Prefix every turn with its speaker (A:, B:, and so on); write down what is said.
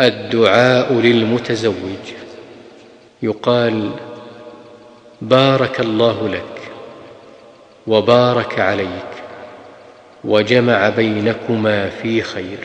A: الدعاء للمتزوج. يقال بارك الله لك وبارك عليك وجمع بينكما في خير.